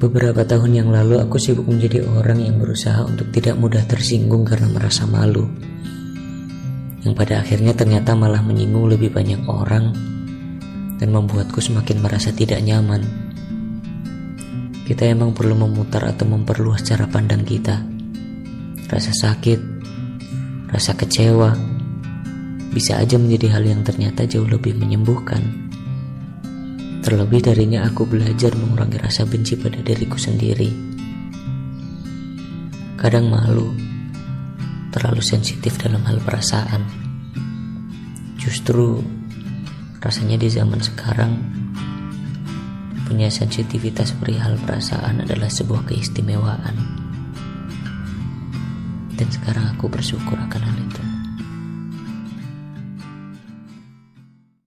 Beberapa tahun yang lalu aku sibuk menjadi orang yang berusaha untuk tidak mudah tersinggung karena merasa malu. Yang pada akhirnya ternyata malah menyinggung lebih banyak orang dan membuatku semakin merasa tidak nyaman. Kita emang perlu memutar atau memperluas cara pandang kita. Rasa sakit, rasa kecewa, bisa aja menjadi hal yang ternyata jauh lebih menyembuhkan. Terlebih darinya aku belajar mengurangi rasa benci pada diriku sendiri. Kadang malu, terlalu sensitif dalam hal perasaan. Justru rasanya di zaman sekarang punya sensitivitas perihal perasaan adalah sebuah keistimewaan. Dan sekarang aku bersyukur akan hal itu.